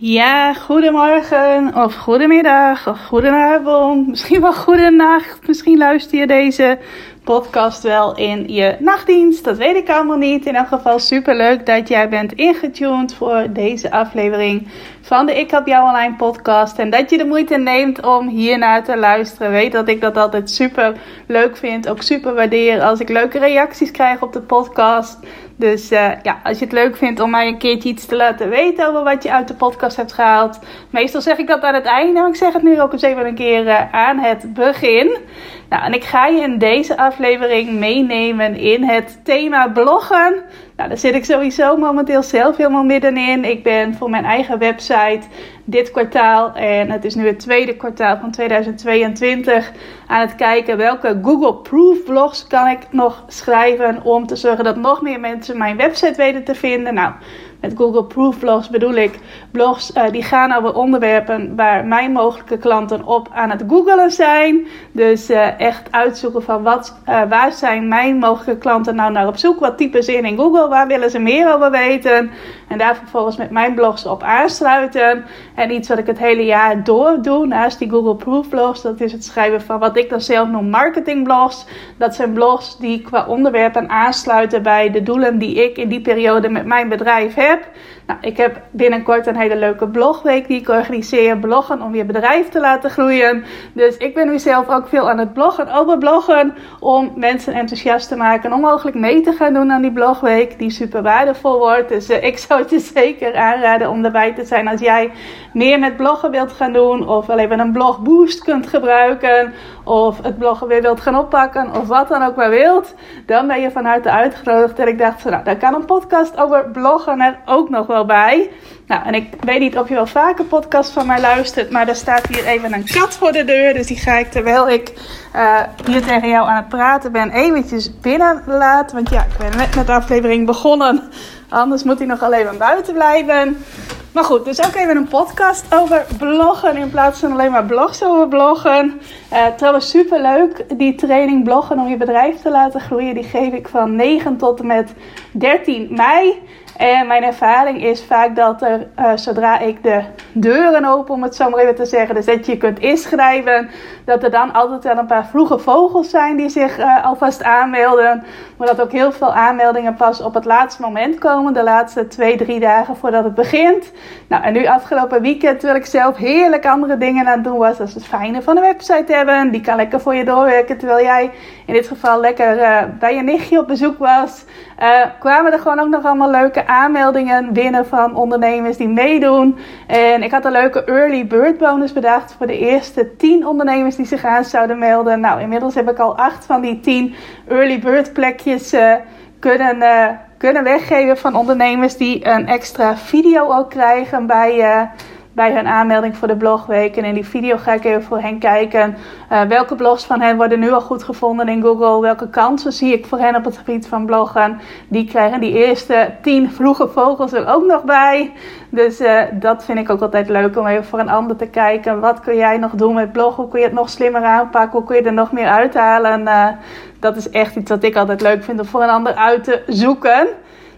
Ja, goedemorgen of goedemiddag of goedenavond, misschien wel goedenacht. Misschien luister je deze podcast wel in je nachtdienst, dat weet ik allemaal niet. In elk geval super leuk dat jij bent ingetuned voor deze aflevering van de Ik Heb Jou Online podcast. En dat je de moeite neemt om hiernaar te luisteren. Weet dat ik dat altijd super leuk vind, ook super waardeer als ik leuke reacties krijg op de podcast. Dus uh, ja, als je het leuk vindt om mij een keertje iets te laten weten over wat je uit de podcast hebt gehaald. Meestal zeg ik dat aan het einde, maar ik zeg het nu ook eens even een keer uh, aan het begin. Nou, en ik ga je in deze aflevering meenemen in het thema bloggen. Nou, daar zit ik sowieso momenteel zelf helemaal middenin. Ik ben voor mijn eigen website dit kwartaal, en het is nu het tweede kwartaal van 2022, aan het kijken welke Google Proof blogs kan ik nog schrijven om te zorgen dat nog meer mensen mijn website weten te vinden. Nou, met Google Proof blogs bedoel ik blogs uh, die gaan over onderwerpen waar mijn mogelijke klanten op aan het googelen zijn. Dus uh, echt uitzoeken van wat, uh, waar zijn mijn mogelijke klanten nou naar op zoek? Wat typen ze in in Google? Waar willen ze meer over weten? En daar vervolgens met mijn blogs op aansluiten. En iets wat ik het hele jaar door doe naast die Google Proof blogs. Dat is het schrijven van wat ik dan zelf noem marketingblogs. Dat zijn blogs die qua onderwerpen aansluiten bij de doelen die ik in die periode met mijn bedrijf heb. Nou, ik heb binnenkort een hele leuke blogweek die ik organiseer. Bloggen om je bedrijf te laten groeien. Dus ik ben nu zelf ook veel aan het bloggen over bloggen. Om mensen enthousiast te maken. Om mogelijk mee te gaan doen aan die blogweek. Die super waardevol wordt. Dus uh, ik zou het je zeker aanraden om erbij te zijn als jij meer met bloggen wilt gaan doen. Of wel even een blogboost kunt gebruiken. Of het bloggen weer wilt gaan oppakken. Of wat dan ook maar wilt. Dan ben je van harte uitgenodigd. En ik dacht, nou, daar kan een podcast over bloggen er ook nog wel bij. Nou, en ik weet niet of je wel vaker podcast van mij luistert. Maar er staat hier even een kat voor de deur. Dus die ga ik terwijl ik uh, hier tegen jou aan het praten ben eventjes binnen laten. Want ja, ik ben net met de aflevering begonnen. Anders moet hij nog alleen maar buiten blijven. Maar goed, dus ook even een podcast over bloggen in plaats van alleen maar blogs over bloggen. Uh, trouwens, super leuk. Die training bloggen om je bedrijf te laten groeien, die geef ik van 9 tot en met 13 mei. En mijn ervaring is vaak dat er, uh, zodra ik de deuren open, om het zo maar even te zeggen, dus dat je kunt inschrijven, dat er dan altijd wel een paar vroege vogels zijn die zich uh, alvast aanmelden. Maar dat ook heel veel aanmeldingen pas op het laatste moment komen, de laatste twee, drie dagen voordat het begint. Nou, en nu afgelopen weekend, terwijl ik zelf heerlijk andere dingen aan het doen was, dat is het fijne van een website hebben. Die kan lekker voor je doorwerken, terwijl jij in dit geval lekker uh, bij je nichtje op bezoek was. kwamen er gewoon ook nog allemaal leuke aanmeldingen binnen van ondernemers die meedoen. En ik had een leuke early bird bonus bedacht voor de eerste 10 ondernemers die zich aan zouden melden. Nou, inmiddels heb ik al 8 van die 10 early bird plekjes uh, kunnen, uh, kunnen weggeven van ondernemers die een extra video ook krijgen bij. Uh, bij hun aanmelding voor de blogweek. En in die video ga ik even voor hen kijken. Uh, welke blogs van hen worden nu al goed gevonden in Google? Welke kansen zie ik voor hen op het gebied van bloggen? Die krijgen die eerste tien vroege vogels er ook nog bij. Dus uh, dat vind ik ook altijd leuk om even voor een ander te kijken. Wat kun jij nog doen met bloggen? Hoe kun je het nog slimmer aanpakken? Hoe kun je er nog meer uithalen? Uh, dat is echt iets wat ik altijd leuk vind om voor een ander uit te zoeken.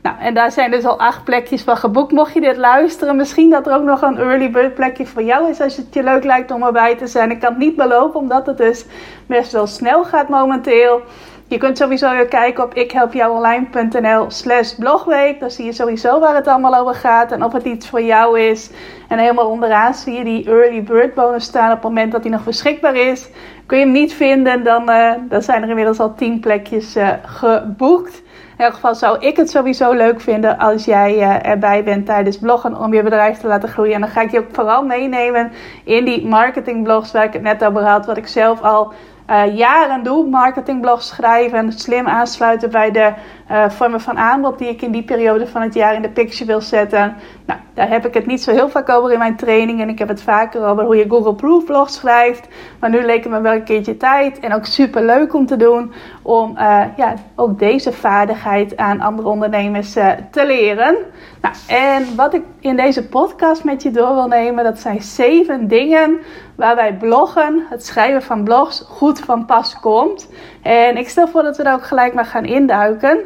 Nou, en daar zijn dus al acht plekjes van geboekt. Mocht je dit luisteren, misschien dat er ook nog een early bird plekje voor jou is als het je leuk lijkt om erbij te zijn. Ik kan het niet beloven, omdat het dus best wel snel gaat momenteel. Je kunt sowieso weer kijken op ikhelpjouonline.nl slash blogweek. Dan zie je sowieso waar het allemaal over gaat en of het iets voor jou is. En helemaal onderaan zie je die early bird bonus staan op het moment dat die nog beschikbaar is. Kun je hem niet vinden, dan, uh, dan zijn er inmiddels al 10 plekjes uh, geboekt. In elk geval zou ik het sowieso leuk vinden als jij uh, erbij bent tijdens bloggen om je bedrijf te laten groeien. En dan ga ik je ook vooral meenemen in die marketingblogs waar ik het net over had. Wat ik zelf al uh, jaren doe. Marketingblogs schrijven, slim aansluiten bij de uh, vormen van aanbod die ik in die periode van het jaar in de picture wil zetten. Nou, Daar heb ik het niet zo heel vaak over in mijn training. En ik heb het vaker over hoe je Google Proof blog schrijft. Maar nu leek het me wel een keertje tijd. En ook super leuk om te doen. Om uh, ja, ook deze vaardigheid aan andere ondernemers uh, te leren. Nou, en wat ik in deze podcast met je door wil nemen. Dat zijn zeven dingen waarbij bloggen, het schrijven van blogs, goed van pas komt. En ik stel voor dat we daar ook gelijk maar gaan induiken.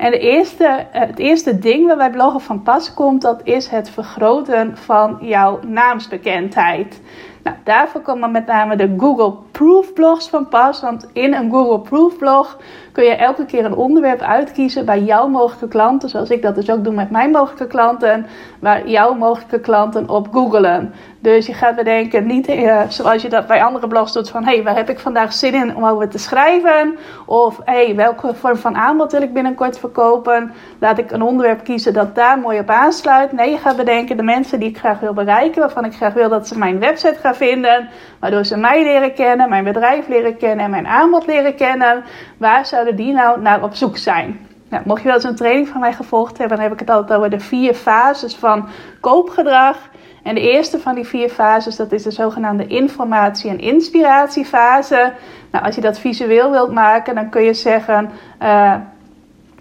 En de eerste, eh, het eerste ding waarbij bloggen van pas komt, dat is het vergroten van jouw naamsbekendheid. Nou, daarvoor komen met name de Google Proof blogs van pas. Want in een Google Proof blog kun je elke keer een onderwerp uitkiezen bij jouw mogelijke klanten. Zoals ik dat dus ook doe met mijn mogelijke klanten. Waar jouw mogelijke klanten op googelen. Dus je gaat bedenken, niet uh, zoals je dat bij andere blogs doet, van hé, hey, waar heb ik vandaag zin in om over te schrijven? Of hé, hey, welke vorm van aanbod wil ik binnenkort verkopen? Laat ik een onderwerp kiezen dat daar mooi op aansluit. Nee, je gaat bedenken, de mensen die ik graag wil bereiken, waarvan ik graag wil dat ze mijn website gaan vinden, waardoor ze mij leren kennen, mijn bedrijf leren kennen en mijn aanbod leren kennen. Waar zouden die nou naar op zoek zijn? Nou, mocht je wel eens een training van mij gevolgd hebben, dan heb ik het altijd over de vier fases van koopgedrag. En de eerste van die vier fases, dat is de zogenaamde informatie- en inspiratiefase. Nou, als je dat visueel wilt maken, dan kun je zeggen. Uh,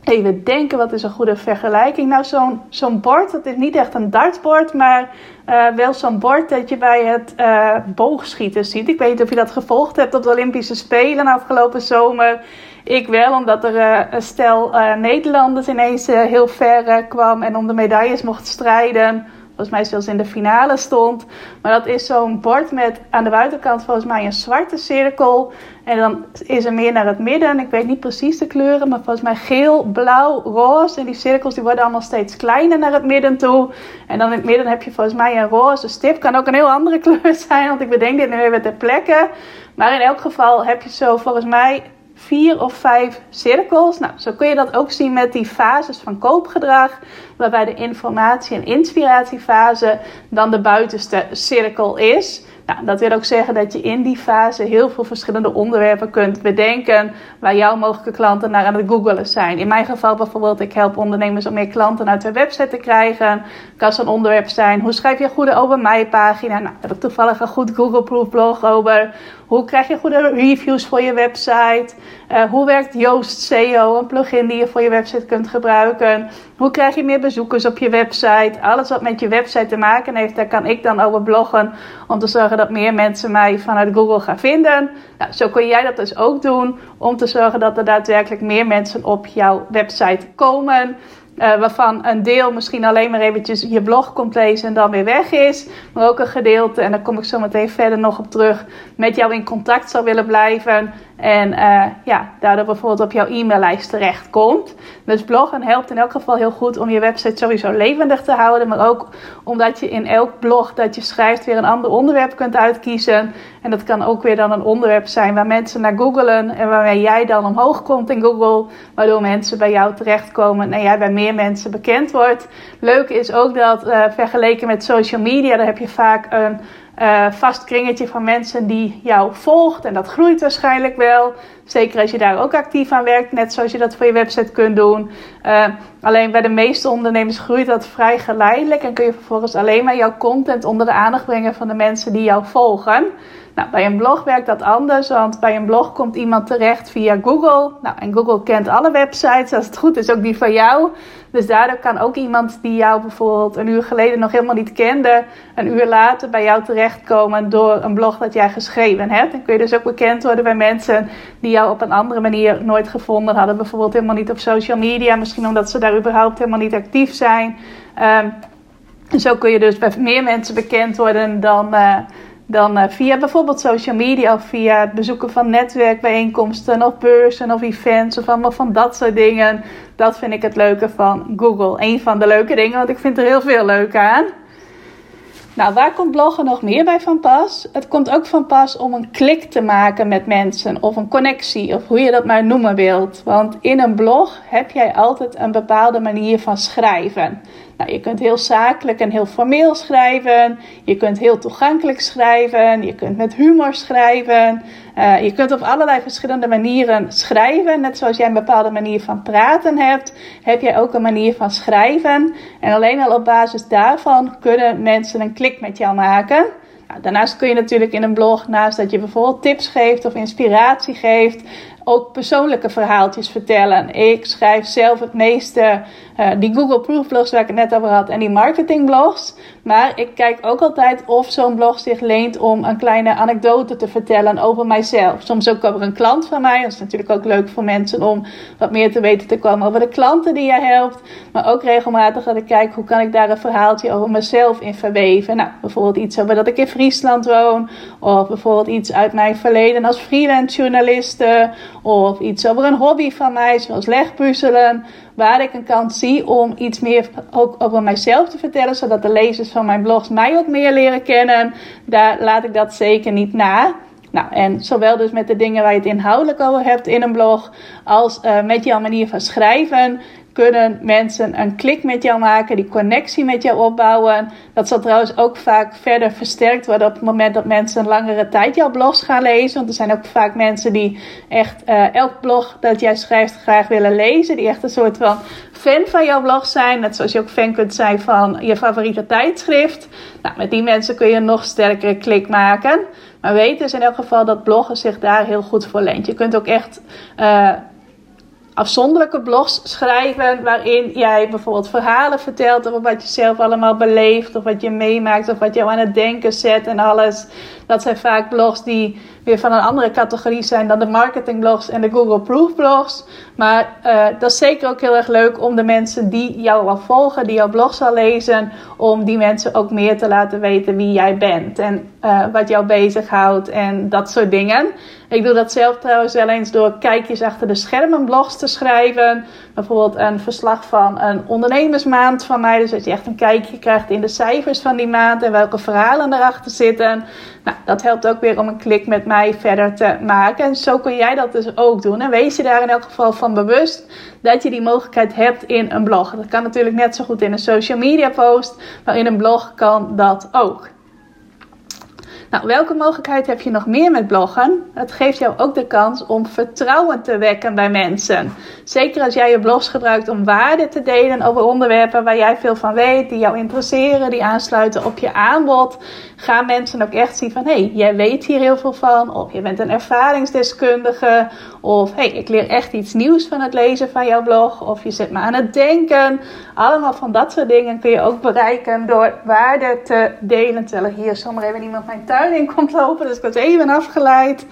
even denken, wat is een goede vergelijking? Nou, zo'n zo'n bord, dat is niet echt een dartbord, maar uh, wel zo'n bord dat je bij het uh, boogschieten ziet. Ik weet niet of je dat gevolgd hebt op de Olympische Spelen afgelopen zomer. Ik wel, omdat er uh, een stel Nederlanders ineens heel ver kwam en om de medailles mocht strijden volgens mij zelfs in de finale stond. Maar dat is zo'n bord met aan de buitenkant volgens mij een zwarte cirkel. En dan is er meer naar het midden. Ik weet niet precies de kleuren, maar volgens mij geel, blauw, roze. En die cirkels die worden allemaal steeds kleiner naar het midden toe. En dan in het midden heb je volgens mij een roze stip. Kan ook een heel andere kleur zijn, want ik bedenk dit nu even ter plekke. Maar in elk geval heb je zo volgens mij vier of vijf cirkels. Nou, zo kun je dat ook zien met die fases van koopgedrag, waarbij de informatie- en inspiratiefase dan de buitenste cirkel is. Nou, dat wil ook zeggen dat je in die fase heel veel verschillende onderwerpen kunt bedenken waar jouw mogelijke klanten naar aan het googelen zijn. In mijn geval bijvoorbeeld, ik help ondernemers om meer klanten uit hun website te krijgen. Kan zo'n onderwerp zijn, hoe schrijf je een goede over mij pagina? Nou, heb ik toevallig een goed Google Proof blog over. Hoe krijg je goede reviews voor je website? Uh, hoe werkt Yoast SEO, een plugin die je voor je website kunt gebruiken? Hoe krijg je meer bezoekers op je website? Alles wat met je website te maken heeft, daar kan ik dan over bloggen om te zorgen dat meer mensen mij vanuit Google gaan vinden. Nou, zo kun jij dat dus ook doen om te zorgen dat er daadwerkelijk meer mensen op jouw website komen. Uh, waarvan een deel misschien alleen maar eventjes je blog komt lezen en dan weer weg is. Maar ook een gedeelte, en daar kom ik zo meteen verder nog op terug, met jou in contact zou willen blijven. En uh, ja, daardoor bijvoorbeeld op jouw e-maillijst terechtkomt. Dus bloggen helpt in elk geval heel goed om je website sowieso levendig te houden. Maar ook omdat je in elk blog dat je schrijft weer een ander onderwerp kunt uitkiezen. En dat kan ook weer dan een onderwerp zijn waar mensen naar googelen. En waarmee jij dan omhoog komt in Google. Waardoor mensen bij jou terechtkomen en jij bij meer mensen bekend wordt. Leuk is ook dat uh, vergeleken met social media, daar heb je vaak een uh, vast kringetje van mensen die jou volgt. En dat groeit waarschijnlijk wel. Zeker als je daar ook actief aan werkt, net zoals je dat voor je website kunt doen. Uh, alleen bij de meeste ondernemers groeit dat vrij geleidelijk. En kun je vervolgens alleen maar jouw content onder de aandacht brengen van de mensen die jou volgen. Nou, bij een blog werkt dat anders, want bij een blog komt iemand terecht via Google. Nou, en Google kent alle websites, als het goed is ook die van jou. Dus daardoor kan ook iemand die jou bijvoorbeeld een uur geleden nog helemaal niet kende, een uur later bij jou terechtkomen door een blog dat jij geschreven hebt. Dan kun je dus ook bekend worden bij mensen die jou op een andere manier nooit gevonden hadden. Bijvoorbeeld helemaal niet op social media, misschien omdat ze daar überhaupt helemaal niet actief zijn. Um, zo kun je dus bij meer mensen bekend worden dan. Uh, dan uh, via bijvoorbeeld social media of via het bezoeken van netwerkbijeenkomsten of beurzen of events of allemaal van dat soort dingen. Dat vind ik het leuke van Google. Een van de leuke dingen, want ik vind er heel veel leuk aan. Nou, waar komt bloggen nog meer bij van pas? Het komt ook van pas om een klik te maken met mensen of een connectie of hoe je dat maar noemen wilt. Want in een blog heb jij altijd een bepaalde manier van schrijven. Nou, je kunt heel zakelijk en heel formeel schrijven. Je kunt heel toegankelijk schrijven. Je kunt met humor schrijven. Uh, je kunt op allerlei verschillende manieren schrijven. Net zoals jij een bepaalde manier van praten hebt, heb jij ook een manier van schrijven. En alleen al op basis daarvan kunnen mensen een klik met jou maken. Nou, daarnaast kun je natuurlijk in een blog, naast dat je bijvoorbeeld tips geeft of inspiratie geeft, ook persoonlijke verhaaltjes vertellen. Ik schrijf zelf het meeste uh, die Google Proof blogs waar ik het net over had en die marketing blogs. Maar ik kijk ook altijd of zo'n blog zich leent om een kleine anekdote te vertellen over mijzelf. Soms ook over een klant van mij. Dat is natuurlijk ook leuk voor mensen om wat meer te weten te komen over de klanten die je helpt. Maar ook regelmatig dat ik kijk hoe kan ik daar een verhaaltje over mezelf in verweven. Nou, bijvoorbeeld iets over dat ik in Friesland woon. Of bijvoorbeeld iets uit mijn verleden als freelance journaliste. Of iets over een hobby van mij, zoals legpuzzelen waar ik een kans zie om iets meer ook over mijzelf te vertellen, zodat de lezers van mijn blogs mij ook meer leren kennen, daar laat ik dat zeker niet na. Nou, en zowel dus met de dingen waar je het inhoudelijk over hebt in een blog, als uh, met jouw manier van schrijven, kunnen mensen een klik met jou maken, die connectie met jou opbouwen. Dat zal trouwens ook vaak verder versterkt worden op het moment dat mensen een langere tijd jouw blogs gaan lezen. Want er zijn ook vaak mensen die echt uh, elk blog dat jij schrijft graag willen lezen. Die echt een soort van fan van jouw blog zijn. Net zoals je ook fan kunt zijn van je favoriete tijdschrift. Nou, met die mensen kun je een nog sterkere klik maken. Maar weet dus in elk geval dat bloggen zich daar heel goed voor leent. Je kunt ook echt uh, afzonderlijke blogs schrijven. Waarin jij bijvoorbeeld verhalen vertelt over wat je zelf allemaal beleeft. Of wat je meemaakt. Of wat jou aan het denken zet en alles. Dat zijn vaak blogs die weer van een andere categorie zijn dan de marketingblogs en de Google Proof blogs. Maar uh, dat is zeker ook heel erg leuk om de mensen die jou al volgen, die jouw blog zal lezen, om die mensen ook meer te laten weten wie jij bent en uh, wat jou bezighoudt en dat soort dingen. Ik doe dat zelf trouwens wel eens door kijkjes achter de schermen blogs te schrijven. Bijvoorbeeld een verslag van een ondernemersmaand van mij. Dus dat je echt een kijkje krijgt in de cijfers van die maand en welke verhalen erachter zitten. Nou, dat helpt ook weer om een klik met mij verder te maken. En zo kun jij dat dus ook doen. En wees je daar in elk geval van bewust dat je die mogelijkheid hebt in een blog. Dat kan natuurlijk net zo goed in een social media post, maar in een blog kan dat ook. Nou, welke mogelijkheid heb je nog meer met bloggen? Het geeft jou ook de kans om vertrouwen te wekken bij mensen. Zeker als jij je blogs gebruikt om waarde te delen over onderwerpen waar jij veel van weet, die jou interesseren, die aansluiten op je aanbod, gaan mensen ook echt zien van hé, hey, jij weet hier heel veel van, of je bent een ervaringsdeskundige, of hey, ik leer echt iets nieuws van het lezen van jouw blog, of je zet me aan het denken. Allemaal van dat soort dingen kun je ook bereiken door waarde te delen. Terwijl hier zomaar even iemand mijn tuin in komt lopen, dus ik was even afgeleid.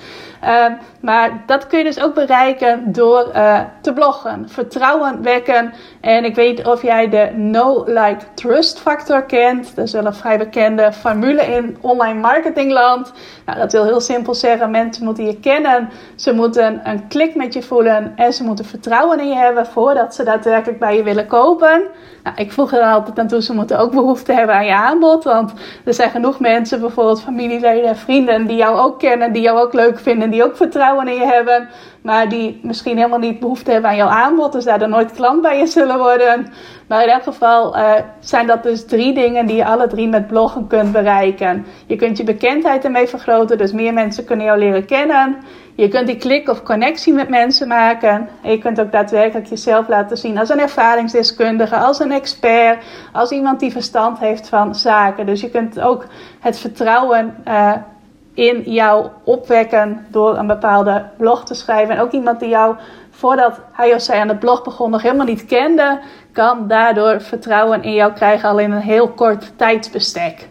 Uh, maar dat kun je dus ook bereiken door uh, te bloggen, vertrouwen wekken. En ik weet of jij de No Like Trust factor kent. Dat is wel een vrij bekende formule in online marketingland. Nou, dat wil heel simpel zeggen: mensen moeten je kennen, ze moeten een klik met je voelen en ze moeten vertrouwen in je hebben voordat ze daadwerkelijk bij je willen kopen. Nou, ik voeg er altijd aan toe, ze moeten ook behoefte hebben aan je aanbod. Want er zijn genoeg mensen, bijvoorbeeld familieleden en vrienden, die jou ook kennen, die jou ook leuk vinden, die ook vertrouwen in je hebben. Maar die misschien helemaal niet behoefte hebben aan jouw aanbod. Dus daar dan nooit klant bij je zullen worden. Maar in elk geval uh, zijn dat dus drie dingen die je alle drie met bloggen kunt bereiken. Je kunt je bekendheid ermee vergroten, dus meer mensen kunnen jou leren kennen. Je kunt die klik of connectie met mensen maken. En je kunt ook daadwerkelijk jezelf laten zien als een ervaringsdeskundige, als een expert, als iemand die verstand heeft van zaken. Dus je kunt ook het vertrouwen uh, in jou opwekken door een bepaalde blog te schrijven. En ook iemand die jou voordat hij of zij aan het blog begon nog helemaal niet kende, kan daardoor vertrouwen in jou krijgen al in een heel kort tijdsbestek.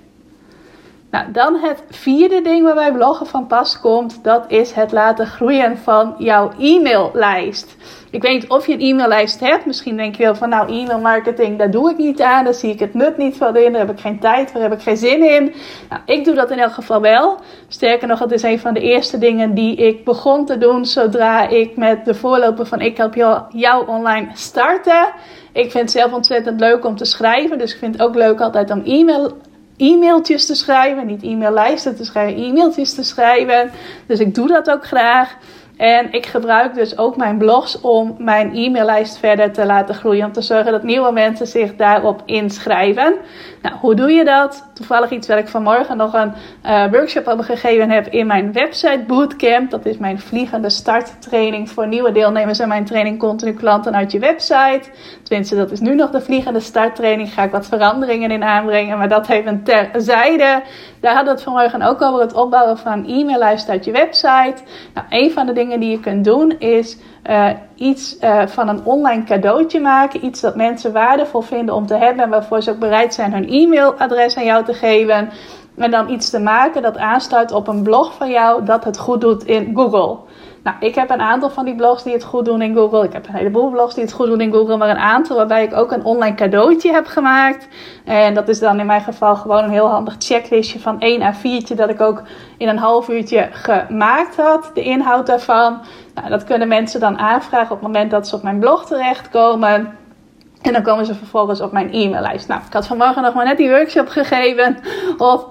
Nou, dan het vierde ding waarbij bloggen van pas komt, dat is het laten groeien van jouw e-maillijst. Ik weet niet of je een e-maillijst hebt. Misschien denk je wel van nou, e-mail marketing, daar doe ik niet aan. Daar zie ik het nut niet van in. Daar heb ik geen tijd daar heb ik geen zin in. Nou, ik doe dat in elk geval wel. Sterker nog, het is een van de eerste dingen die ik begon te doen zodra ik met de voorloper van Ik help jou online starten. Ik vind het zelf ontzettend leuk om te schrijven. Dus ik vind het ook leuk altijd om e-mail e-mailtjes te schrijven. Niet e-maillijsten te schrijven, e-mailtjes te schrijven. Dus ik doe dat ook graag. En ik gebruik dus ook mijn blogs om mijn e-maillijst verder te laten groeien. Om te zorgen dat nieuwe mensen zich daarop inschrijven. Nou, hoe doe je dat? Toevallig iets waar ik vanmorgen nog een uh, workshop over gegeven heb in mijn website Bootcamp. Dat is mijn vliegende starttraining voor nieuwe deelnemers en mijn training continu klanten uit je website. Tenminste, dat is nu nog de vliegende starttraining. Ga ik wat veranderingen in aanbrengen, maar dat even terzijde. Daar hadden we het vanmorgen ook over het opbouwen van een e-maillijst uit je website. Nou, een van de dingen die je kunt doen is uh, iets uh, van een online cadeautje maken. Iets dat mensen waardevol vinden om te hebben en waarvoor ze ook bereid zijn hun e-mailadres aan jou te geven. En dan iets te maken dat aansluit op een blog van jou dat het goed doet in Google. Nou, ik heb een aantal van die blogs die het goed doen in Google. Ik heb een heleboel blogs die het goed doen in Google. Maar een aantal waarbij ik ook een online cadeautje heb gemaakt. En dat is dan in mijn geval gewoon een heel handig checklistje van 1 à 4 dat ik ook in een half uurtje gemaakt had. De inhoud daarvan. Nou, dat kunnen mensen dan aanvragen op het moment dat ze op mijn blog terechtkomen. En dan komen ze vervolgens op mijn e-maillijst. Nou, ik had vanmorgen nog maar net die workshop gegeven. Of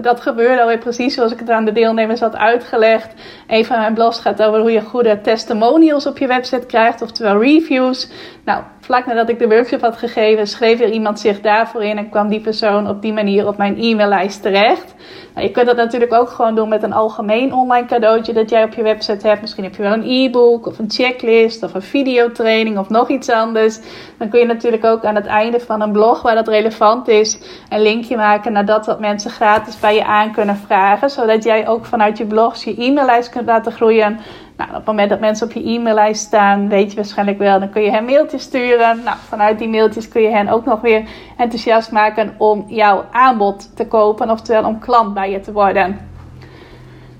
dat gebeurde alweer precies zoals ik het aan de deelnemers had uitgelegd. Een van mijn blogs gaat over hoe je goede testimonials op je website krijgt, oftewel reviews. Nou, vlak nadat ik de workshop had gegeven, schreef er iemand zich daarvoor in en kwam die persoon op die manier op mijn e-maillijst terecht. Nou, je kunt dat natuurlijk ook gewoon doen met een algemeen online cadeautje dat jij op je website hebt. Misschien heb je wel een e-book of een checklist of een videotraining of nog iets anders. Dan kun je natuurlijk ook aan het einde van een blog waar dat relevant is, een linkje maken naar dat wat mensen gratis bij je aan kunnen vragen. Zodat jij ook vanuit je blogs je e-maillijst kunt laten groeien. Nou, op het moment dat mensen op je e-maillijst staan, weet je waarschijnlijk wel, dan kun je hen mailtjes sturen. Nou, vanuit die mailtjes kun je hen ook nog weer enthousiast maken om jouw aanbod te kopen, oftewel om klant bij je te worden.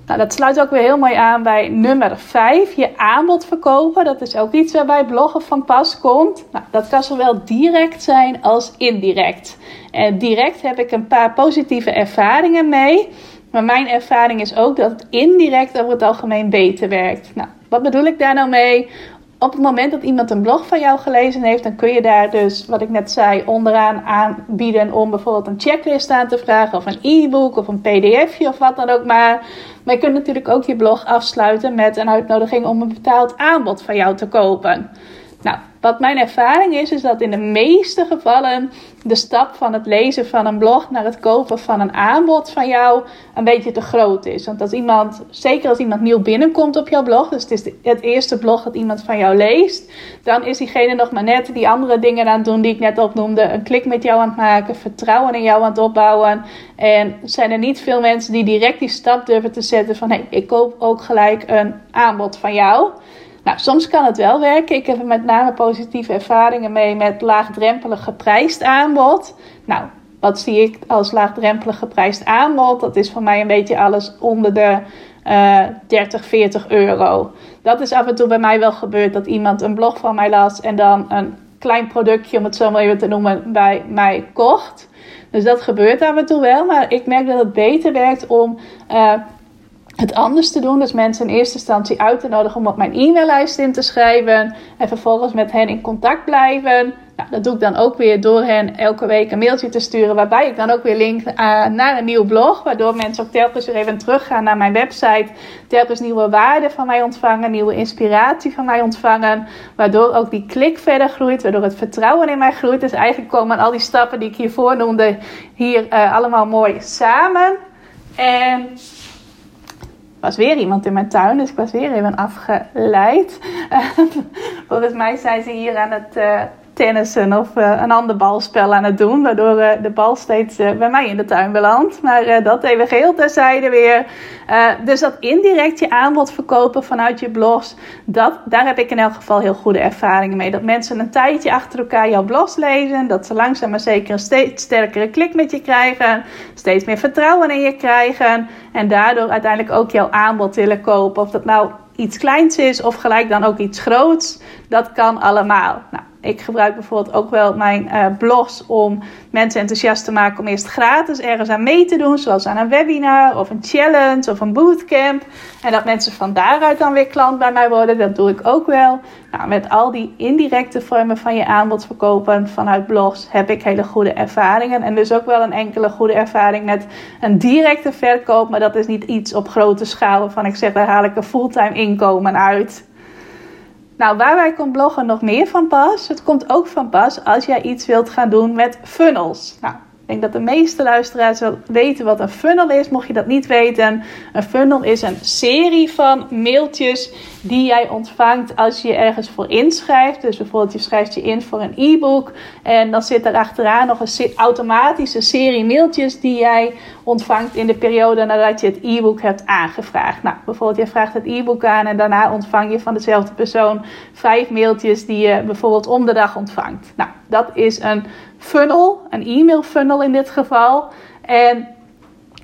Nou, dat sluit ook weer heel mooi aan bij nummer 5, je aanbod verkopen. Dat is ook iets waarbij bloggen van pas komt. Nou, dat kan zowel direct zijn als indirect. En direct heb ik een paar positieve ervaringen mee. Maar mijn ervaring is ook dat het indirect over het algemeen beter werkt. Nou, wat bedoel ik daar nou mee? Op het moment dat iemand een blog van jou gelezen heeft, dan kun je daar dus, wat ik net zei, onderaan aanbieden om bijvoorbeeld een checklist aan te vragen, of een e-book, of een pdfje, of wat dan ook maar. Maar je kunt natuurlijk ook je blog afsluiten met een uitnodiging om een betaald aanbod van jou te kopen. Nou, wat mijn ervaring is, is dat in de meeste gevallen de stap van het lezen van een blog naar het kopen van een aanbod van jou een beetje te groot is. Want als iemand, zeker als iemand nieuw binnenkomt op jouw blog, dus het is het eerste blog dat iemand van jou leest, dan is diegene nog maar net die andere dingen aan het doen die ik net opnoemde. Een klik met jou aan het maken, vertrouwen in jou aan het opbouwen. En zijn er niet veel mensen die direct die stap durven te zetten van hé, ik koop ook gelijk een aanbod van jou. Nou, soms kan het wel werken. Ik heb er met name positieve ervaringen mee met laagdrempelig geprijsd aanbod. Nou, wat zie ik als laagdrempelig geprijsd aanbod? Dat is voor mij een beetje alles onder de uh, 30, 40 euro. Dat is af en toe bij mij wel gebeurd dat iemand een blog van mij las en dan een klein productje, om het zo maar even te noemen, bij mij kocht. Dus dat gebeurt af en toe wel. Maar ik merk dat het beter werkt om uh, het anders te doen. Dus mensen in eerste instantie uit te nodigen om op mijn e-maillijst in te schrijven. En vervolgens met hen in contact blijven. Nou, dat doe ik dan ook weer door hen elke week een mailtje te sturen. Waarbij ik dan ook weer link uh, naar een nieuw blog. Waardoor mensen ook telkens weer even teruggaan naar mijn website. Telkens nieuwe waarden van mij ontvangen. Nieuwe inspiratie van mij ontvangen. Waardoor ook die klik verder groeit. Waardoor het vertrouwen in mij groeit. Dus eigenlijk komen al die stappen die ik hiervoor noemde. Hier uh, allemaal mooi samen. En was weer iemand in mijn tuin, dus ik was weer even afgeleid. volgens mij zijn ze hier aan het uh, tennissen of uh, een ander balspel aan het doen. Waardoor uh, de bal steeds uh, bij mij in de tuin belandt. Maar dat even geheel terzijde weer. dus dat indirect je aanbod verkopen vanuit je blogs. Dat, daar heb ik in elk geval heel goede ervaringen mee. Dat mensen een tijdje achter elkaar jouw blogs lezen. Dat ze langzaam maar zeker een steeds sterkere klik met je krijgen. Steeds meer vertrouwen in je krijgen. En daardoor uiteindelijk ook jouw aanbod willen kopen. Of dat nou iets kleins is of gelijk dan ook iets groots. Dat kan allemaal. Nou, Ik gebruik bijvoorbeeld ook wel mijn uh, blogs om mensen enthousiast te maken om eerst gratis ergens aan mee te doen. Zoals aan een webinar of een challenge of een bootcamp. En dat mensen van daaruit dan weer klant bij mij worden. Dat doe ik ook wel. Nou, met al die indirecte vormen van je aanbod verkopen vanuit blogs heb ik hele goede ervaringen. En dus ook wel een enkele goede ervaring met een directe verkoop. Maar dat is niet iets op grote schaal waarvan ik zeg, daar haal ik een fulltime inkomen uit. Nou, waarbij komt bloggen nog meer van pas? Het komt ook van pas als jij iets wilt gaan doen met funnels. Nou, ik denk dat de meeste luisteraars wel weten wat een funnel is. Mocht je dat niet weten, een funnel is een serie van mailtjes die jij ontvangt als je ergens voor inschrijft. Dus bijvoorbeeld je schrijft je in voor een e-book en dan zit er achteraan nog een automatische serie mailtjes die jij ontvangt in de periode nadat je het e-book hebt aangevraagd. Nou, bijvoorbeeld je vraagt het e-book aan en daarna ontvang je van dezelfde persoon vijf mailtjes die je bijvoorbeeld om de dag ontvangt. Nou, dat is een funnel, een e-mail funnel in dit geval. En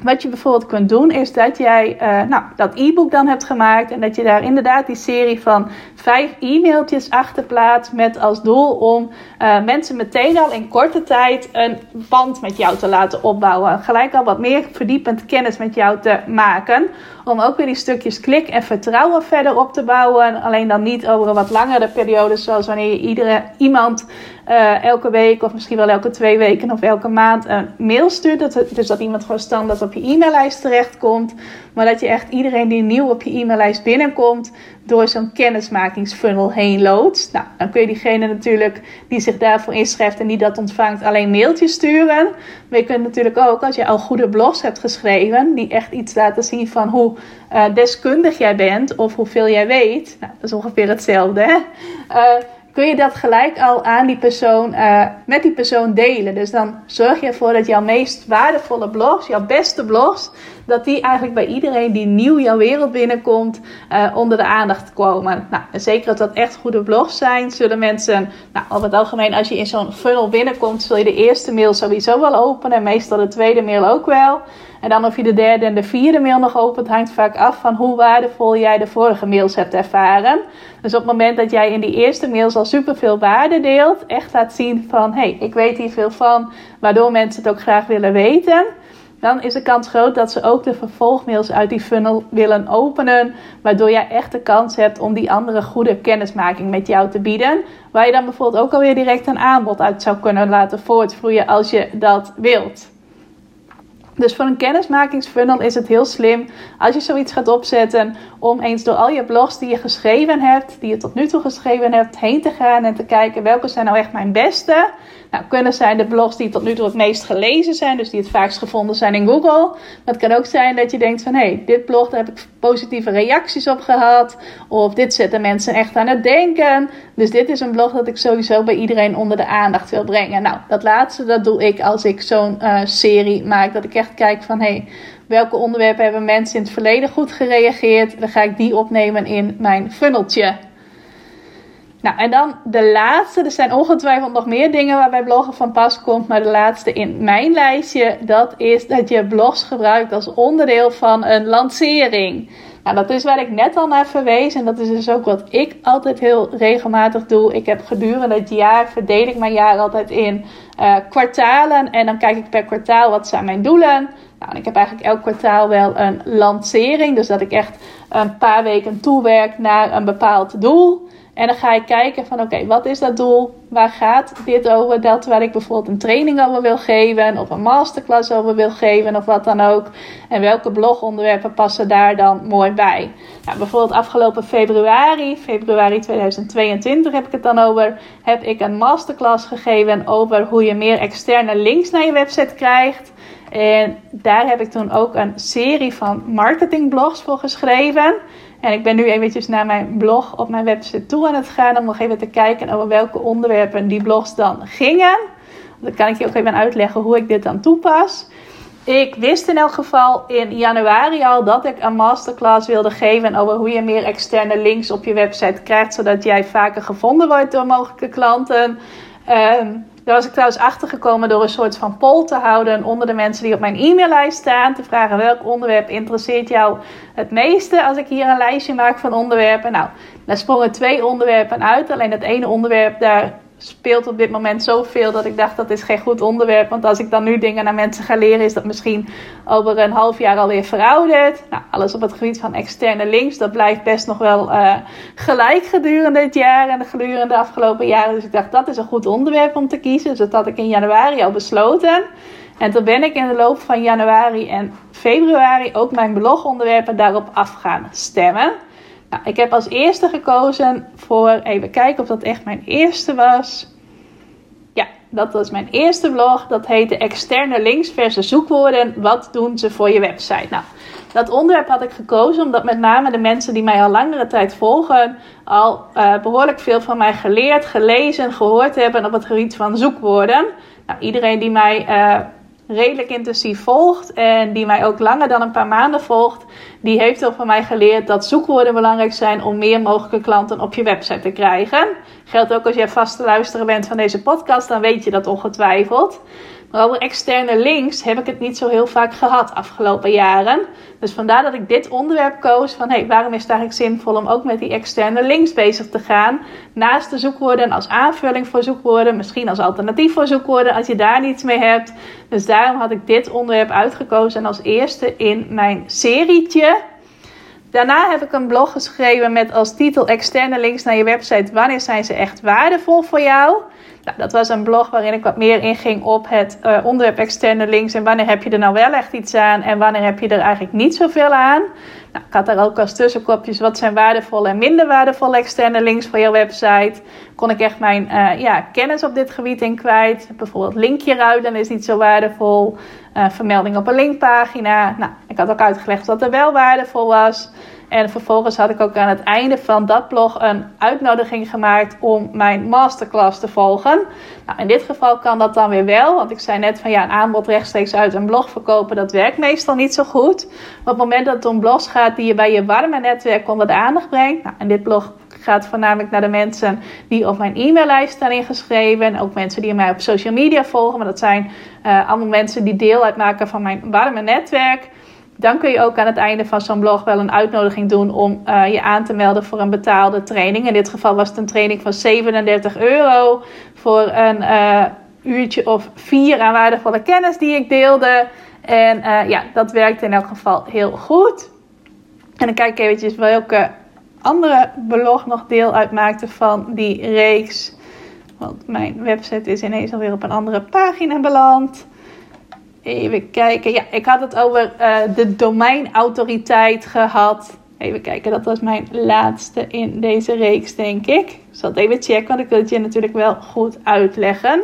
wat je bijvoorbeeld kunt doen is dat jij uh, nou, dat e-book dan hebt gemaakt en dat je daar inderdaad die serie van vijf e-mailtjes achterplaatst met als doel om uh, mensen meteen al in korte tijd een band met jou te laten opbouwen. Gelijk al wat meer verdiepend kennis met jou te maken. Om ook weer die stukjes klik en vertrouwen verder op te bouwen. Alleen dan niet over een wat langere periode zoals wanneer je iedere, iemand uh, elke week of misschien wel elke twee weken of elke maand een mail stuurt. Dat, dus dat iemand gewoon standaard op je e-maillijst terechtkomt. Maar dat je echt iedereen die nieuw op je e-maillijst binnenkomt, door zo'n kennismakingsfunnel heen loodt. Nou, dan kun je diegene natuurlijk die zich daarvoor inschrijft en die dat ontvangt, alleen mailtjes sturen. Maar je kunt natuurlijk ook, als je al goede blogs hebt geschreven, die echt iets laten zien van hoe uh, deskundig jij bent of hoeveel jij weet. Nou, dat is ongeveer hetzelfde. Hè? Uh, kun je dat gelijk al aan die persoon, uh, met die persoon delen. Dus dan zorg je ervoor dat jouw meest waardevolle blogs, jouw beste blogs, dat die eigenlijk bij iedereen die nieuw jouw wereld binnenkomt, uh, onder de aandacht komen. Nou, zeker dat dat echt goede blogs zijn, zullen mensen, nou, over het algemeen, als je in zo'n funnel binnenkomt, zul je de eerste mail sowieso wel openen en meestal de tweede mail ook wel. En dan of je de derde en de vierde mail nog opent, hangt vaak af van hoe waardevol jij de vorige mails hebt ervaren. Dus op het moment dat jij in die eerste mails al superveel waarde deelt, echt laat zien van hé, hey, ik weet hier veel van, waardoor mensen het ook graag willen weten. Dan is de kans groot dat ze ook de vervolgmails uit die funnel willen openen. Waardoor jij echt de kans hebt om die andere goede kennismaking met jou te bieden. Waar je dan bijvoorbeeld ook alweer direct een aanbod uit zou kunnen laten voortvloeien als je dat wilt. Dus voor een kennismakingsfunnel is het heel slim als je zoiets gaat opzetten om eens door al je blogs die je geschreven hebt, die je tot nu toe geschreven hebt, heen te gaan en te kijken welke zijn nou echt mijn beste. Nou, kunnen zijn de blogs die tot nu toe het meest gelezen zijn, dus die het vaakst gevonden zijn in Google. Maar het kan ook zijn dat je denkt van hé, hey, dit blog daar heb ik positieve reacties op gehad. Of dit zetten mensen echt aan het denken. Dus dit is een blog dat ik sowieso bij iedereen onder de aandacht wil brengen. Nou, dat laatste dat doe ik als ik zo'n uh, serie maak. Dat ik echt kijk van hé, hey, welke onderwerpen hebben mensen in het verleden goed gereageerd. Dan ga ik die opnemen in mijn funneltje. Nou, en dan de laatste. Er zijn ongetwijfeld nog meer dingen waarbij bloggen van pas komt. Maar de laatste in mijn lijstje, dat is dat je blogs gebruikt als onderdeel van een lancering. Nou, dat is waar ik net al naar verwees. En dat is dus ook wat ik altijd heel regelmatig doe. Ik heb gedurende het jaar, verdeel ik mijn jaar altijd in uh, kwartalen. En dan kijk ik per kwartaal wat zijn mijn doelen. Nou, ik heb eigenlijk elk kwartaal wel een lancering. Dus dat ik echt een paar weken toewerk naar een bepaald doel. En dan ga ik kijken van oké, wat is dat doel? Waar gaat dit over? Dat waar ik bijvoorbeeld een training over wil geven of een masterclass over wil geven of wat dan ook. En welke blogonderwerpen passen daar dan mooi bij? Nou, bijvoorbeeld afgelopen februari, februari 2022 heb ik het dan over, heb ik een masterclass gegeven over hoe je meer externe links naar je website krijgt. En daar heb ik toen ook een serie van marketingblogs voor geschreven. En ik ben nu eventjes naar mijn blog op mijn website toe aan het gaan om nog even te kijken over welke onderwerpen die blogs dan gingen. Dan kan ik je ook even uitleggen hoe ik dit dan toepas. Ik wist in elk geval in januari al dat ik een masterclass wilde geven over hoe je meer externe links op je website krijgt, zodat jij vaker gevonden wordt door mogelijke klanten. Um, daar was ik trouwens achtergekomen door een soort van poll te houden onder de mensen die op mijn e-maillijst staan. Te vragen welk onderwerp interesseert jou het meeste als ik hier een lijstje maak van onderwerpen. Nou, daar sprongen twee onderwerpen uit. Alleen het ene onderwerp, daar speelt op dit moment zoveel dat ik dacht dat is geen goed onderwerp. Want als ik dan nu dingen naar mensen ga leren, is dat misschien over een half jaar alweer verouderd. Nou, alles op het gebied van externe links, dat blijft best nog wel uh, gelijk gedurende het jaar en gedurende de afgelopen jaren. Dus ik dacht dat is een goed onderwerp om te kiezen. Dus dat had ik in januari al besloten. En toen ben ik in de loop van januari en februari ook mijn blogonderwerpen daarop af gaan stemmen. Nou, ik heb als eerste gekozen voor, even kijken of dat echt mijn eerste was. Ja, dat was mijn eerste blog. Dat heette Externe links versus zoekwoorden. Wat doen ze voor je website? Nou, dat onderwerp had ik gekozen omdat met name de mensen die mij al langere tijd volgen, al uh, behoorlijk veel van mij geleerd, gelezen, gehoord hebben op het gebied van zoekwoorden. Nou, iedereen die mij uh, redelijk intensief volgt en die mij ook langer dan een paar maanden volgt, die heeft al van mij geleerd dat zoekwoorden belangrijk zijn om meer mogelijke klanten op je website te krijgen. Geldt ook als jij vaste luisteraar bent van deze podcast, dan weet je dat ongetwijfeld. Maar over externe links heb ik het niet zo heel vaak gehad afgelopen jaren. Dus vandaar dat ik dit onderwerp koos van hey, waarom is het eigenlijk zinvol om ook met die externe links bezig te gaan. Naast de zoekwoorden als aanvulling voor zoekwoorden, misschien als alternatief voor zoekwoorden als je daar niets mee hebt. Dus daarom had ik dit onderwerp uitgekozen als eerste in mijn serietje. Daarna heb ik een blog geschreven met als titel externe links naar je website. Wanneer zijn ze echt waardevol voor jou? Nou, dat was een blog waarin ik wat meer inging op het uh, onderwerp externe links. En wanneer heb je er nou wel echt iets aan en wanneer heb je er eigenlijk niet zoveel aan. Nou, ik had daar ook als tussenkopjes wat zijn waardevolle en minder waardevolle externe links voor je website. Kon ik echt mijn uh, ja, kennis op dit gebied in kwijt. Bijvoorbeeld linkje ruilen is niet zo waardevol. Uh, vermelding op een linkpagina. Nou, ik had ook uitgelegd wat er wel waardevol was. En vervolgens had ik ook aan het einde van dat blog een uitnodiging gemaakt om mijn masterclass te volgen. Nou, in dit geval kan dat dan weer wel, want ik zei net van ja, een aanbod rechtstreeks uit een blog verkopen, dat werkt meestal niet zo goed. Maar op het moment dat het om blogs gaat die je bij je warme netwerk onder de aandacht brengt, nou, en dit blog gaat voornamelijk naar de mensen die op mijn e-maillijst staan ingeschreven. En ook mensen die mij op social media volgen. Maar dat zijn uh, allemaal mensen die deel uitmaken van mijn warme netwerk. Dan kun je ook aan het einde van zo'n blog wel een uitnodiging doen om uh, je aan te melden voor een betaalde training. In dit geval was het een training van 37 euro voor een uh, uurtje of vier aan waardevolle kennis die ik deelde. En uh, ja, dat werkte in elk geval heel goed. En dan kijk ik eventjes welke andere blog nog deel uitmaakte van die reeks. Want mijn website is ineens alweer op een andere pagina beland. Even kijken. Ja, ik had het over uh, de domeinautoriteit gehad. Even kijken, dat was mijn laatste in deze reeks, denk ik. Ik zal het even checken, want ik wil het je natuurlijk wel goed uitleggen.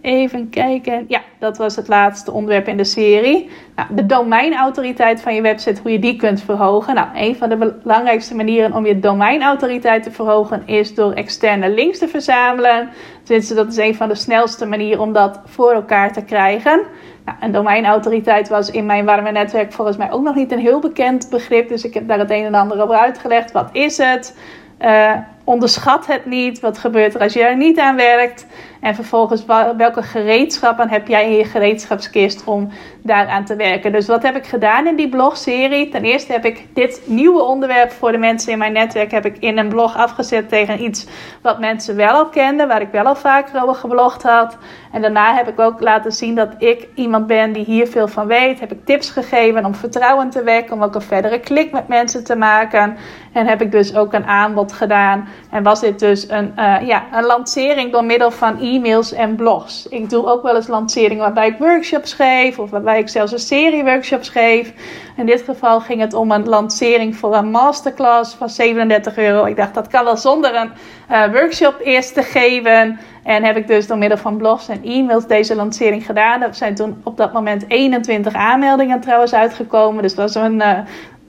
Even kijken. Ja, dat was het laatste onderwerp in de serie. Nou, de domeinautoriteit van je website, hoe je die kunt verhogen. Nou, een van de belangrijkste manieren om je domeinautoriteit te verhogen is door externe links te verzamelen. Tenminste, dat is een van de snelste manieren om dat voor elkaar te krijgen. Nou, een domeinautoriteit was in mijn warme netwerk volgens mij ook nog niet een heel bekend begrip. Dus ik heb daar het een en ander over uitgelegd. Wat is het? Uh, onderschat het niet. Wat gebeurt er als je er niet aan werkt? En vervolgens, welke gereedschappen heb jij in je gereedschapskist om daaraan te werken? Dus wat heb ik gedaan in die blogserie? Ten eerste heb ik dit nieuwe onderwerp voor de mensen in mijn netwerk heb ik in een blog afgezet tegen iets wat mensen wel al kenden, waar ik wel al vaker over geblogd had. En daarna heb ik ook laten zien dat ik iemand ben die hier veel van weet. Heb ik tips gegeven om vertrouwen te wekken, om ook een verdere klik met mensen te maken. En heb ik dus ook een aanbod gedaan. En was dit dus een, uh, ja, een lancering door middel van e-mails en blogs. Ik doe ook wel eens lanceringen waarbij ik workshops geef. Of waarbij ik zelfs een serie workshops geef. In dit geval ging het om een lancering voor een masterclass van 37 euro. Ik dacht dat kan wel zonder een uh, workshop eerst te geven. En heb ik dus door middel van blogs en e-mails deze lancering gedaan. Er zijn toen op dat moment 21 aanmeldingen trouwens uitgekomen. Dus dat was een, uh,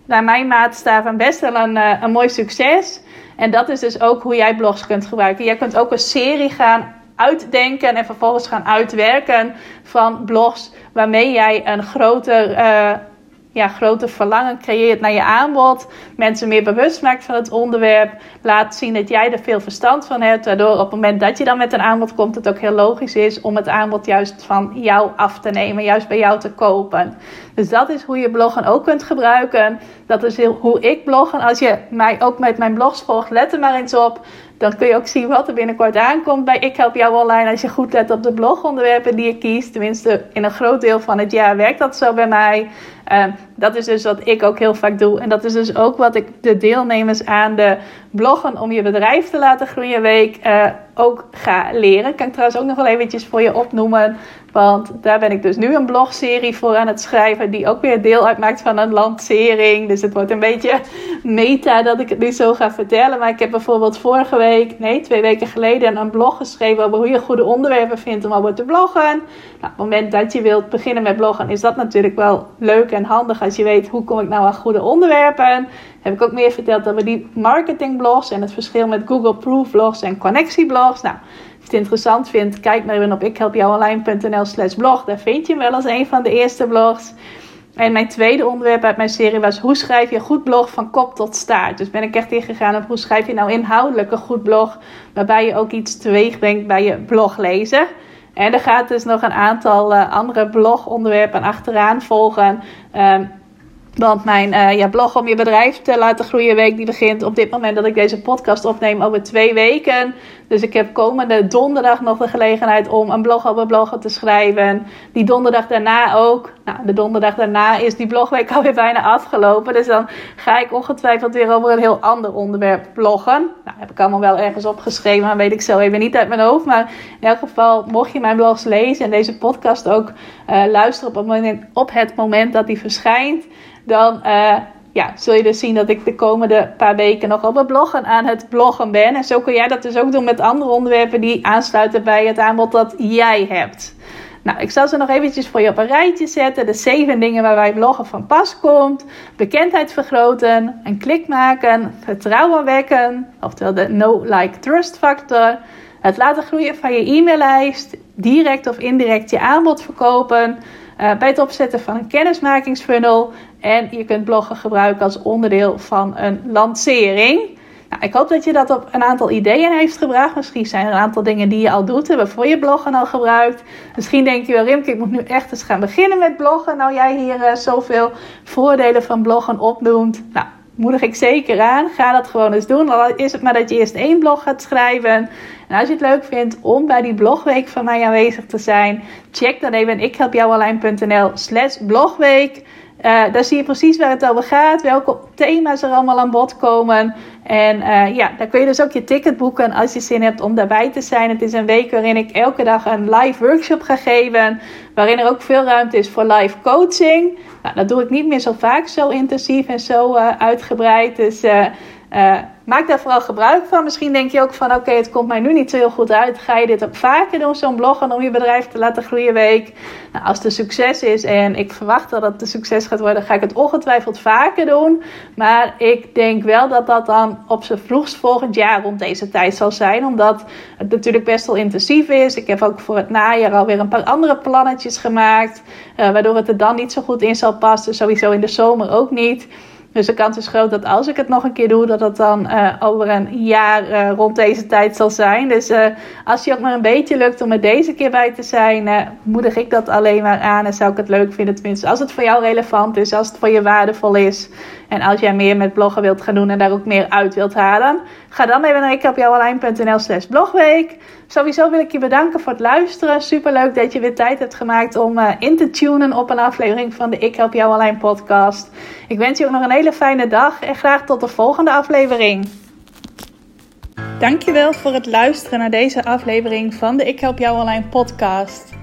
naar mijn maatstaven best wel een, uh, een mooi succes. En dat is dus ook hoe jij blogs kunt gebruiken. Jij kunt ook een serie gaan uitdenken en vervolgens gaan uitwerken van blogs waarmee jij een groter, uh, ja, groter verlangen creëert naar je aanbod. Mensen meer bewust maakt van het onderwerp. Laat zien dat jij er veel verstand van hebt. Waardoor op het moment dat je dan met een aanbod komt, het ook heel logisch is om het aanbod juist van jou af te nemen. Juist bij jou te kopen. Dus dat is hoe je bloggen ook kunt gebruiken. Dat is hoe ik bloggen. Als je mij ook met mijn blogs volgt, let er maar eens op Dan kun je ook zien wat er binnenkort aankomt bij Ik Help Jou Online. Als je goed let op de blogonderwerpen die je kiest. Tenminste, in een groot deel van het jaar werkt dat zo bij mij. Ehm, dat is dus wat ik ook heel vaak doe. En dat is dus ook wat ik de deelnemers aan de bloggen om je bedrijf te laten groeien week uh, ook ga leren. Kan ik trouwens ook nog wel eventjes voor je opnoemen. Want daar ben ik dus nu een blogserie voor aan het schrijven. Die ook weer deel uitmaakt van een lancering. Dus het wordt een beetje meta dat ik het nu zo ga vertellen. Maar ik heb bijvoorbeeld vorige week, nee twee weken geleden, een blog geschreven over hoe je goede onderwerpen vindt om over te bloggen. Nou, op het moment dat je wilt beginnen met bloggen is dat natuurlijk wel leuk en handig als je weet hoe kom ik nou aan goede onderwerpen. Heb ik ook meer verteld over die marketingblogs en het verschil met Google Proof blogs en connectieblogs. Nou, je het interessant vindt, kijk maar even op ikhelpjouonline.nl slash blog. Daar vind je hem wel als een van de eerste blogs. En mijn tweede onderwerp uit mijn serie was hoe schrijf je een goed blog van kop tot staart. Dus ben ik echt ingegaan op hoe schrijf je nou inhoudelijk een goed blog. Waarbij je ook iets teweeg brengt bij je bloglezer. En er gaat dus nog een aantal uh, andere blogonderwerpen achteraan volgen. Um, want mijn uh, ja, blog om je bedrijf te laten groeien week die begint op dit moment dat ik deze podcast opneem over twee weken. Dus ik heb komende donderdag nog de gelegenheid om een blog over bloggen te schrijven. Die donderdag daarna ook. Nou, de donderdag daarna is die blogweek alweer bijna afgelopen. Dus dan ga ik ongetwijfeld weer over een heel ander onderwerp bloggen. Nou, heb ik allemaal wel ergens opgeschreven, maar weet ik zo even niet uit mijn hoofd. Maar in elk geval, mocht je mijn blogs lezen en deze podcast ook uh, luisteren op het, moment, op het moment dat die verschijnt dan uh, ja, zul je dus zien dat ik de komende paar weken nog op het bloggen aan het bloggen ben. En zo kun jij dat dus ook doen met andere onderwerpen die aansluiten bij het aanbod dat jij hebt. Nou, ik zal ze nog eventjes voor je op een rijtje zetten. De zeven dingen waarbij bloggen van pas komt. Bekendheid vergroten, een klik maken, vertrouwen wekken. Oftewel de no-like-trust factor. Het laten groeien van je e-maillijst. Direct of indirect je aanbod verkopen. Uh, bij het opzetten van een kennismakingsfunnel. En je kunt bloggen gebruiken als onderdeel van een lancering. Nou, ik hoop dat je dat op een aantal ideeën heeft gebracht. Misschien zijn er een aantal dingen die je al doet, hebben voor je bloggen al gebruikt. Misschien denk je wel, Rimke, ik moet nu echt eens gaan beginnen met bloggen. Nou, jij hier uh, zoveel voordelen van bloggen opnoemt. Nou, moedig ik zeker aan. Ga dat gewoon eens doen. Al is het maar dat je eerst één blog gaat schrijven. En als je het leuk vindt om bij die blogweek van mij aanwezig te zijn, check dan even ikhelpjouonline.nl slash blogweek. Uh, daar zie je precies waar het over gaat, welke thema's er allemaal aan bod komen. En uh, ja, daar kun je dus ook je ticket boeken als je zin hebt om daarbij te zijn. Het is een week waarin ik elke dag een live workshop ga geven, waarin er ook veel ruimte is voor live coaching. Nou, dat doe ik niet meer zo vaak, zo intensief en zo uh, uitgebreid. Dus uh, maak daar vooral gebruik van. Misschien denk je ook van oké, het komt mij nu niet zo heel goed uit. Ga je dit ook vaker doen, zo'n bloggen om je bedrijf te laten groeien week? Nou, als het een succes is en ik verwacht dat het een succes gaat worden, ga ik het ongetwijfeld vaker doen. Maar ik denk wel dat dat dan op zijn vroegst volgend jaar rond deze tijd zal zijn. Omdat het natuurlijk best wel intensief is. Ik heb ook voor het najaar alweer een paar andere plannetjes gemaakt. Uh, waardoor het er dan niet zo goed in zal passen. Sowieso in de zomer ook niet. Dus de kans is groot dat als ik het nog een keer doe, dat het dan uh, over een jaar uh, rond deze tijd zal zijn. Dus uh, als je ook maar een beetje lukt om er deze keer bij te zijn, moedig ik dat alleen maar aan en zou ik het leuk vinden. Tenminste, als het voor jou relevant is, als het voor je waardevol is. En als jij meer met bloggen wilt gaan doen en daar ook meer uit wilt halen, ga dan even naar ikhelpjouonline.nl slash blogweek. Sowieso wil ik je bedanken voor het luisteren. Super leuk dat je weer tijd hebt gemaakt om uh, in te tunen op een aflevering van de Ik Help Jou Online podcast. Ik wens je ook nog een hele fijne dag en graag tot de volgende aflevering. Dankjewel voor het luisteren naar deze aflevering van de Ik Help Jou Online podcast.